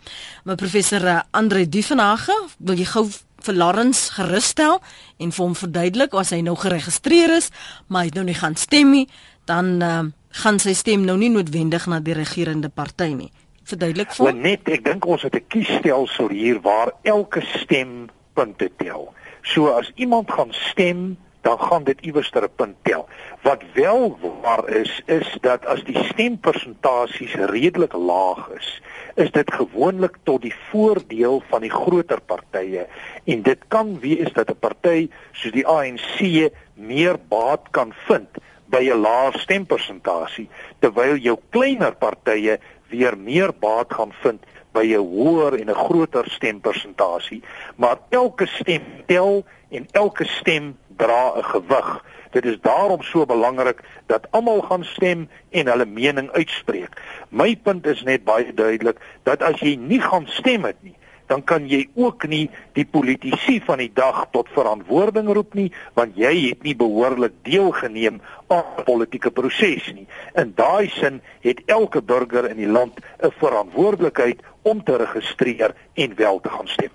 Maar professor eh, Andre Duvenage, wil jy gou vir Lawrence gerusstel en vir hom verduidelik as hy nou geregistreer is, maar hy nou nie gaan stem nie, dan uh, gaan sy stem nou nie noodwendig na die regerende party nie verduidelik vir? Net ek dink ons het 'n kiesstelsel hier waar elke stem punte tel. So as iemand gaan stem, dan gaan dit iewers ter 'n punt tel. Wat wel waar is, is dat as die stempersentasies redelik laag is, is dit gewoonlik tot die voordeel van die groter partye en dit kan wees dat 'n party soos die ANC meer baat kan vind by 'n laer stempersentasie terwyl jou kleiner partye weer meer baat gaan vind by 'n hoër en 'n groter stempersentasie, maar elke stem tel en elke stem dra 'n gewig. Dit is daarom so belangrik dat almal gaan stem en hulle mening uitspreek. My punt is net baie duidelik dat as jy nie gaan stem het nie, dan kan jy ook nie die politici van die dag tot verantwoording roep nie want jy het nie behoorlik deelgeneem aan die politieke proses nie. In daai sin het elke burger in die land 'n verantwoordelikheid om te registreer en wel te gaan stem.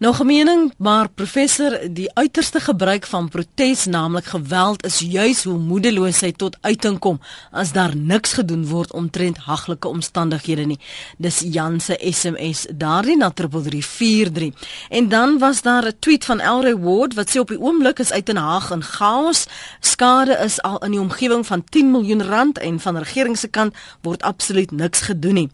Nog 'n mening, maar professor, die uiterste gebruik van protes, naamlik geweld, is juis hoe moedeloosheid tot uiting kom as daar niks gedoen word omtrent haglike omstandighede nie. Dis Jan se SMS daardie na 3343. En dan was daar 'n tweet van Elray Ward wat sê op die oomblik is uit in Haag en chaos. Skade is al in die omgewing van 10 miljoen rand en van regering se kant word absoluut niks gedoen nie.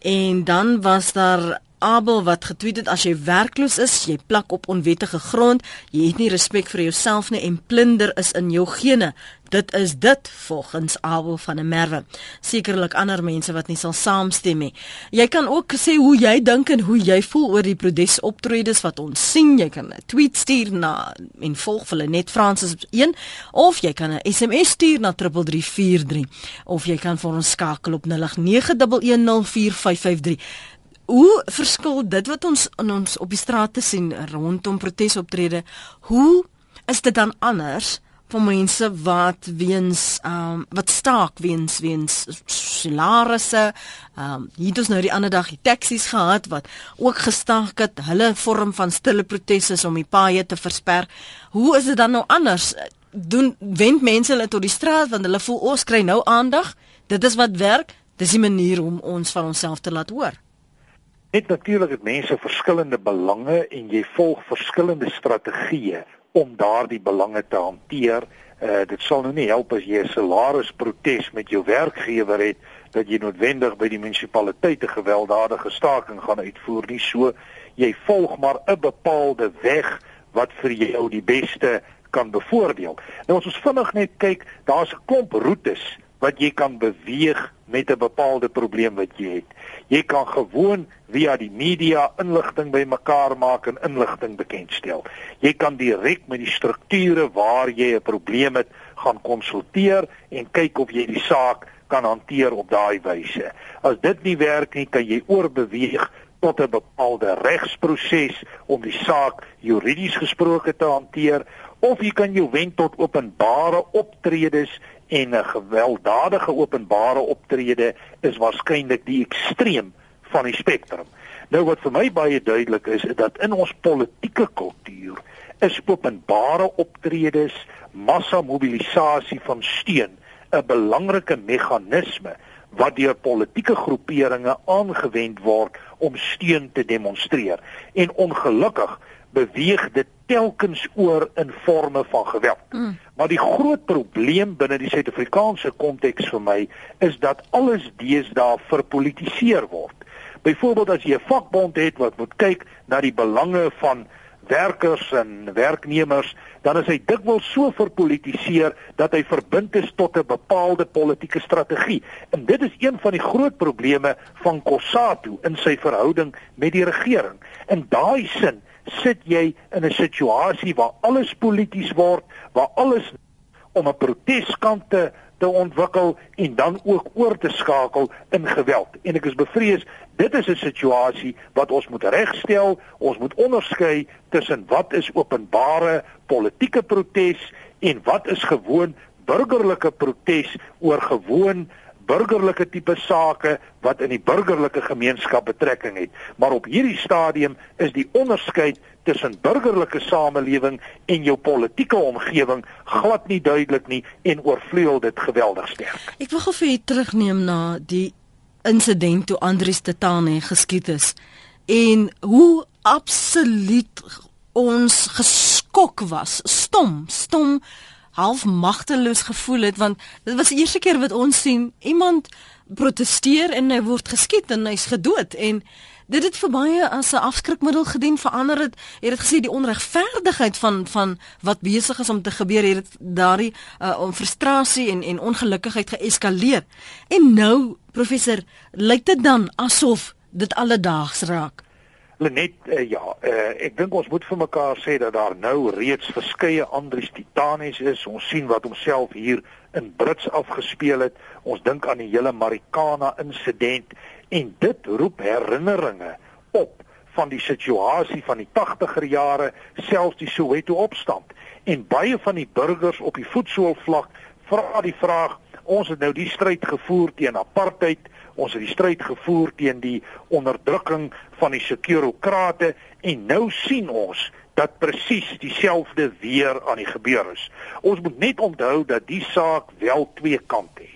En dan was daar Abel wat getweet het as jy werkloos is, jy plak op onwettige grond, jy het nie respek vir jouself nie en plunder is in jou gene. Dit is dit volgens Abel van der Merwe. Sekerlik ander mense wat nie sal saamstem nie. Jy kan ook sê hoe jy dink en hoe jy voel oor die protesoptredes wat ons sien. Jy kan 'n tweet stuur na en volg hulle net Fransis 1 of jy kan 'n SMS stuur na 3343 of jy kan vir ons skakel op 0891104553. Hoe verskil dit wat ons in ons op die strate sien rondom protesoptrede? Hoe is dit dan anders vir mense wat weens ehm um, wat staak weens weens salarisse ehm um, hier het ons nou die ander dag die taksies gehad wat ook gestaak het. Hulle vorm van stille protesse om die paaie te versper. Hoe is dit dan nou anders? Doen wend mense hulle tot die straat want hulle voel ons kry nou aandag. Dit is wat werk. Dis die manier om ons van onsself te laat hoor net natuurlik het mense verskillende belange en jy volg verskillende strategieë om daardie belange te hanteer. Uh dit sal nou nie help as jy 'n salarisprotes met jou werkgewer het dat jy noodwendig by die munisipaliteit 'n gewelddadige staking gaan uitvoer nie. So jy volg maar 'n bepaalde weg wat vir jou die beste kan bevoordeel. Nou as ons vinnig net kyk, daar's 'n klomp roetes wat jy kan beweeg met 'n bepaalde probleem wat jy het. Jy kan gewoon via die media inligting bymekaar maak en inligting bekendstel. Jy kan direk met die strukture waar jy 'n probleem het gaan konsulteer en kyk of jy die saak kan hanteer op daai wyse. As dit nie werk nie, kan jy oorbeweeg tot 'n bepaalde regsproses om die saak juridies gesproke te hanteer of jy kan jou wend tot openbare optredes en 'n gewelddadige openbare optrede is waarskynlik die ekstreem van die spektrum. Nou wat vir my baie duidelik is, is dat in ons politieke kultuur is openbare optredes, massa mobilisasie van steun 'n belangrike meganisme wat deur politieke groeperinge aangewend word om steun te demonstreer. En ongelukkig beweeg dit telkens oor in forme van geweld. Mm. Maar die groot probleem binne die Suid-Afrikaanse konteks vir my is dat alles deesdae verpolitiseer word. Byvoorbeeld as jy 'n vakbond het wat moet kyk na die belange van werkers en werknemers, dan is hy dikwels so verpolitiseer dat hy verbind is tot 'n bepaalde politieke strategie. En dit is een van die groot probleme van Kossatu in sy verhouding met die regering. In daai sin sit jy in 'n situasie waar alles polities word, waar alles om 'n proteskant te te ontwikkel en dan ook oor te skakel in geweld. En ek is bevrees dit is 'n situasie wat ons moet regstel. Ons moet onderskei tussen wat is openbare politieke protes en wat is gewoon burgerlike protes oor gewoon burgerlike tipe sake wat in die burgerlike gemeenskap betrekking het. Maar op hierdie stadium is die onderskeid tussen burgerlike samelewing en jou politieke omgewing glad nie duidelik nie en oorvleuel dit geweldig sterk. Ek wil gou vir u terugneem na die insident toe Andrius Tetane geskiet is en hoe absoluut ons geskok was, stom, stom half magteloos gevoel het want dit was die eerste keer wat ons sien iemand proteseer en hy word geskiet en hy's gedood. En dit het vir baie as 'n afskrikmiddel gedien verander dit het dit gesê die onregverdigheid van van wat besig is om te gebeur het dit daardie uh, om frustrasie en en ongelukkigheid geeskaleer en nou professor lyk dit dan asof dit alledaags raak Lenet uh, ja, uh, ek dink ons moet vir mekaar sê dat daar nou reeds verskeie Andries Titanes is. Ons sien wat homself hier in Brits afgespeel het. Ons dink aan die hele Marikana insident en dit roep herinneringe op van die situasie van die 80er jare, selfs die Soweto opstand. En baie van die burgers op die voetsoolvlak vra die vraag, ons het nou die stryd gevoer teen apartheid Ons het die stryd gevoer teen die onderdrukking van die sekurokrate en nou sien ons dat presies dieselfde weer aan die gebeur is. Ons moet net onthou dat die saak wel twee kante het.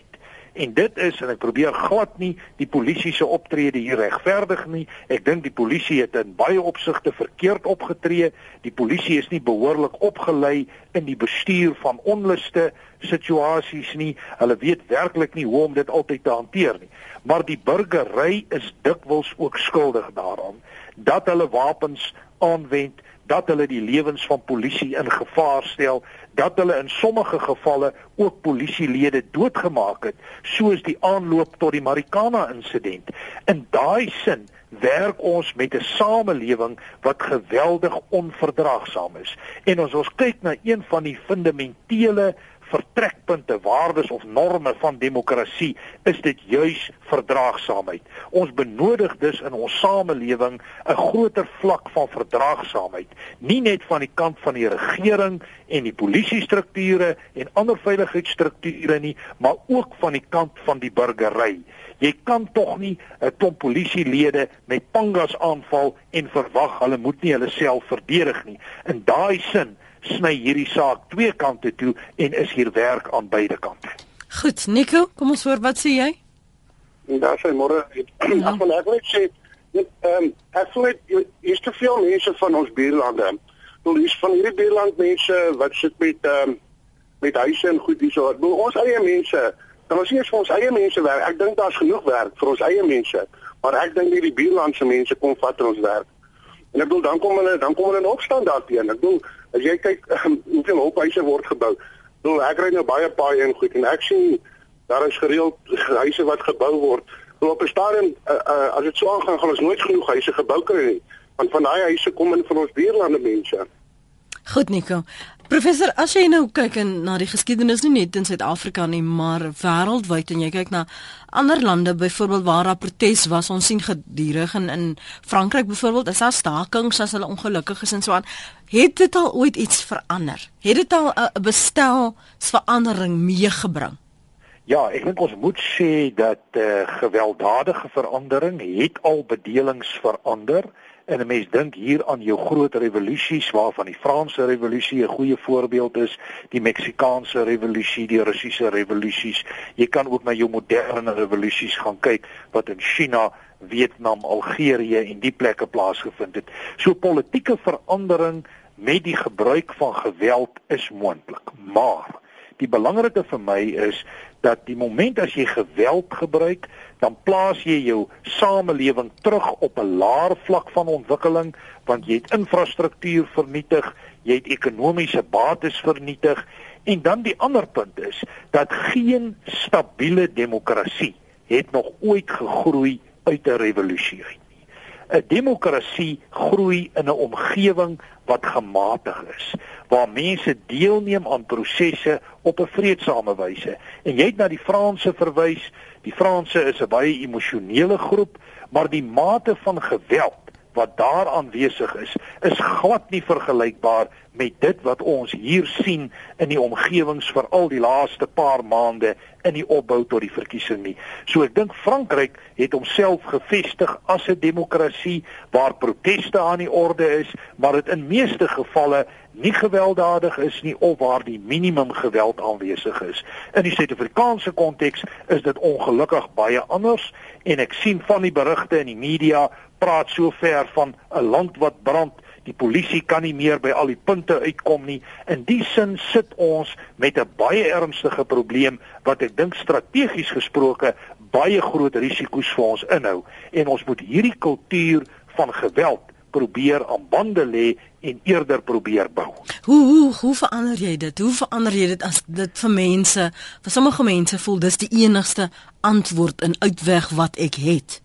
En dit is en ek probeer glad nie die polisie se optrede hier regverdig nie. Ek dink die polisie het in baie opsigte verkeerd opgetree. Die polisie is nie behoorlik opgelei in die bestuur van onluste situasies nie. Hulle weet werklik nie hoe om dit altyd te hanteer nie. Maar die burgery is dikwels ook skuldig daaraan dat hulle wapens aanwend dat hulle die lewens van polisie in gevaar stel, dat hulle in sommige gevalle ook polisielede doodgemaak het, soos die aanloop tot die Marikana insident. In daai sin werk ons met 'n samelewing wat geweldig onverdraagsaam is. En as ons kyk na een van die fundamentele vertrekpunte, waardes of norme van demokrasie is dit juis verdraagsaamheid. Ons benodig dus in ons samelewing 'n groter vlak van verdraagsaamheid, nie net van die kant van die regering en die polisiestrukture en ander veiligheidsstrukture nie, maar ook van die kant van die burgery. Jy kan tog nie 'n klomp polisielede met pangas aanval en verwag hulle moet nie hulle self verdedig nie. In daai sin sny hierdie saak twee kante toe en is hier werk aan beide kante. Goed, Nico, kom ons hoor wat sê jy? Daar sê môre ek wil net sê ehm ek voel dit is te veel mense van ons buurlande. Hulle is van hierdie buurland mense wat sit met ehm um, met huise en goed hierso. Ons eie mense, dan ons eers vir ons eie mense werk. Ek dink daar's genoeg werk vir ons eie mense, maar ek dink nie die buurlandse mense kom vat ons werk. En ek bedoel dan kom hulle dan kom hulle in opstand daarteen. Ek bedoel as jy kyk hoeveel hulphuise word gebou. Bedoel ek ry nou baie paaie en goed en ek sien daar is gereeld huise wat gebou word. Wel op 'n stadium uh, uh, as dit so aangaan gaan ons nooit genoeg huise gebou kry nie. Want van daai huise kom in van ons buurlande mense. Goed Nico. Professor, as jy nou kyk en na die geskiedenis nie net in Suid-Afrika nie, maar wêreldwyd en jy kyk na ander lande byvoorbeeld waar daar protes was, ons sien gedurig in in Frankryk byvoorbeeld, is daar stakings as hulle ongelukkig is en so aan. Het dit al ooit iets verander? Het dit al 'n bestelsverandering meegebring? Ja, ek dink ons moet sê dat eh uh, gewelddadige verandering het al bedelings verander. En 'n mens dink hier aan jou groot revolusies waarvan die Franse revolusie 'n goeie voorbeeld is, die Meksikaanse revolusie, die Russiese revolusies. Jy kan ook na jou moderne revolusies gaan kyk wat in China, Vietnam, Algerië en die plekke plaasgevind het. So politieke verandering met die gebruik van geweld is moontlik. Maar die belangrike vir my is dat die moment as jy geweld gebruik, dan plaas jy jou samelewing terug op 'n laer vlak van ontwikkeling want jy het infrastruktuur vernietig, jy het ekonomiese bates vernietig en dan die ander punt is dat geen stabiele demokrasie het nog ooit gegroei uit 'n revolusie uit. 'n Demokrasie groei in 'n omgewing wat gematig is waar mense deelneem aan prosesse op 'n vredesame wyse. En jy het na die Franse verwys. Die Franse is 'n baie emosionele groep, maar die mate van geweld wat daar aanwesig is, is glad nie vergelykbaar met dit wat ons hier sien in die omgewings vir al die laaste paar maande in die opbou tot die verkiesing nie. So ek dink Frankryk het homself gevestig as 'n demokrasie waar proteste aan die orde is, maar dit in meeste gevalle nie gewelddadig is nie of waar die minimum geweld aanwesig is. In die Suid-Afrikaanse konteks is dit ongelukkig baie anders en ek sien van die berigte in die media praat so ver van 'n land wat brand die polisie kan nie meer by al die punte uitkom nie. In die sin sit ons met 'n baie ernstige probleem wat ek dink strategies gesproke baie groot risiko's vir ons inhou en ons moet hierdie kultuur van geweld probeer aan bande lê en eerder probeer bou. Hoe hoe hoe verander jy dit? Hoe verander jy dit as dit vir mense, vir sommige mense voel dis die enigste antwoord en uitweg wat ek het?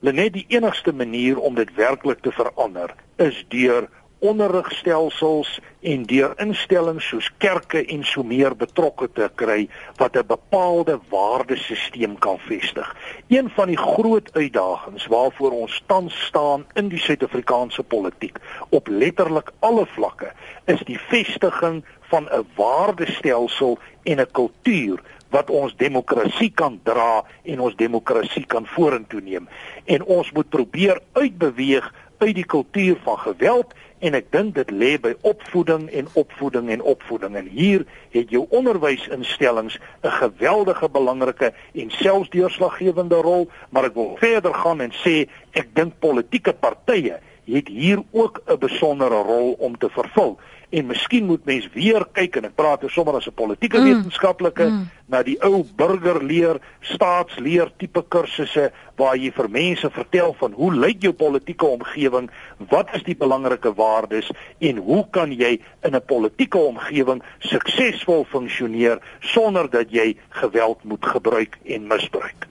Lenet die enigste manier om dit werklik te verander is deur onderrigstelsels en deur instellings soos kerke en so meer betrokke te kry wat 'n bepaalde waardesisteem kan vestig. Een van die groot uitdagings waarvoor ons tans staan in die Suid-Afrikaanse politiek op letterlik alle vlakke is die vestiging van 'n waardestelsel en 'n kultuur wat ons demokrasie kan dra en ons demokrasie kan vorentoe neem. En ons moet probeer uitbeweeg uit die kultuur van geweld en ek dink dit lê by opvoeding en opvoeding en opvoeding en hier het jou onderwysinstellings 'n geweldige belangrike en selfs deurslaggewende rol maar ek wil verder gaan en sê ek dink politieke partye het hier ook 'n besondere rol om te vervul en miskien moet mens weer kyk en ek praat hier sommer as 'n politieke mm. wetenskaplike mm. na die ou burgerleer staatsleer tipe kursusse waar jy vir mense vertel van hoe lyk jou politieke omgewing wat is die belangrike waardes en hoe kan jy in 'n politieke omgewing suksesvol funksioneer sonder dat jy geweld moet gebruik en misbruik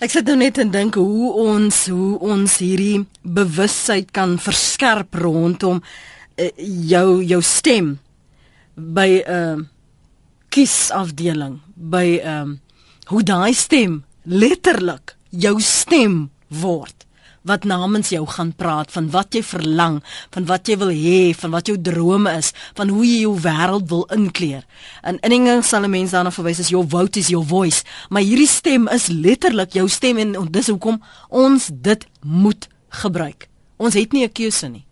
Ek sit nou net en dink hoe ons hoe ons hierdie bewustheid kan verskerp rondom uh, jou jou stem by 'n uh, kiesafdeling by ehm um, hoe daai stem letterlik jou stem word wat namens jou gaan praat van wat jy verlang, van wat jy wil hê, van wat jou drome is, van hoe jy jou wêreld wil inkleer. In inning sal 'n mens daarna verwys as your vote is your voice, maar hierdie stem is letterlik jou stem en dis hoekom ons dit moet gebruik. Ons het nie 'n keuse nie.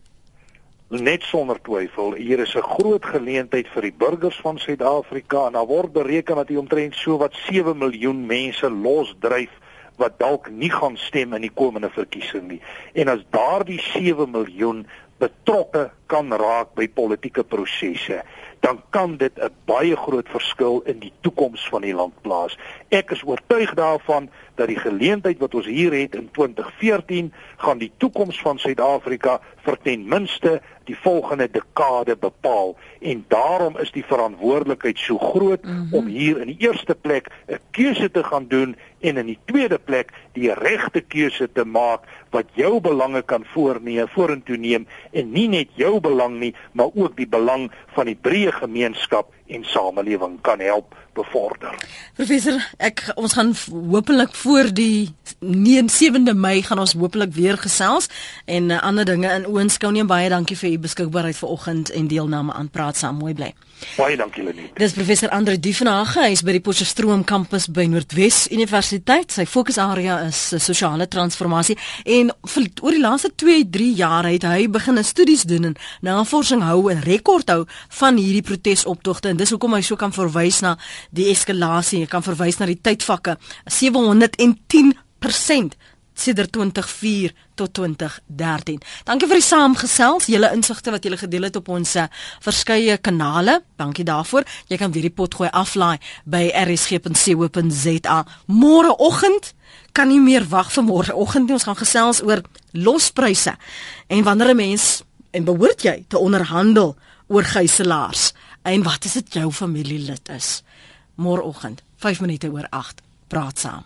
Net sonder twyfel, hier is 'n groot geleentheid vir die burgers van Suid-Afrika en daar word bereken dat hier omtrent so wat 7 miljoen mense losdryf wat dalk nie gaan stem in die komende verkiesing nie. En as daardie 7 miljoen betrokke kan raak by politieke prosesse, dan kan dit 'n baie groot verskil in die toekoms van die land plaas. Ek is oortuig daarvan dat die geleentheid wat ons hier het in 2014 gaan die toekoms van Suid-Afrika vir ten minste die volgende dekade bepaal en daarom is die verantwoordelikheid so groot mm -hmm. om hier in die eerste plek 'n keuse te gaan doen en in die tweede plek die regte keuse te maak wat jou belange kan voorneem vorentoe neem en nie net jou belang nie maar ook die belang van die breë gemeenskap en samelewing kan help bevorder. Professor, ek ons gaan hopelik voor die 7de Mei gaan ons hopelik weer gesels en uh, ander dinge in oënskou neem. Baie dankie vir u beskikbaarheid vanoggend en deelname aan Praat Saam. Mooi bly. Baie dankie Lenet. Dis professor Andre Dievenage, hy is by die Potchefstroom kampus by Noordwes Universiteit. Sy fokusarea is uh, sosiale transformasie en vir oor die laaste 2-3 jaar het hy begin studies doen en navorsing hou en rekord hou van hierdie protesoptogte en dis hoekom hy so kan verwys na die eskalasie. Jy kan verwys na die tydvakke 710% sedert 2004 tot 2013. Dankie vir die saamgesels, julle insigte wat julle gedeel het op ons uh, verskeie kanale. Dankie daarvoor. Jy kan weer die pot gooi aflaai by rsg.co.za. Môreoggend kan nie meer wag vir môreoggend nie. Ons gaan gesels oor lospryse en wanneer 'n mens en behoort jy te onderhandel oor gijslaers en wat is dit jou familielid is? Môreoggend 5 minute oor 8 praat saam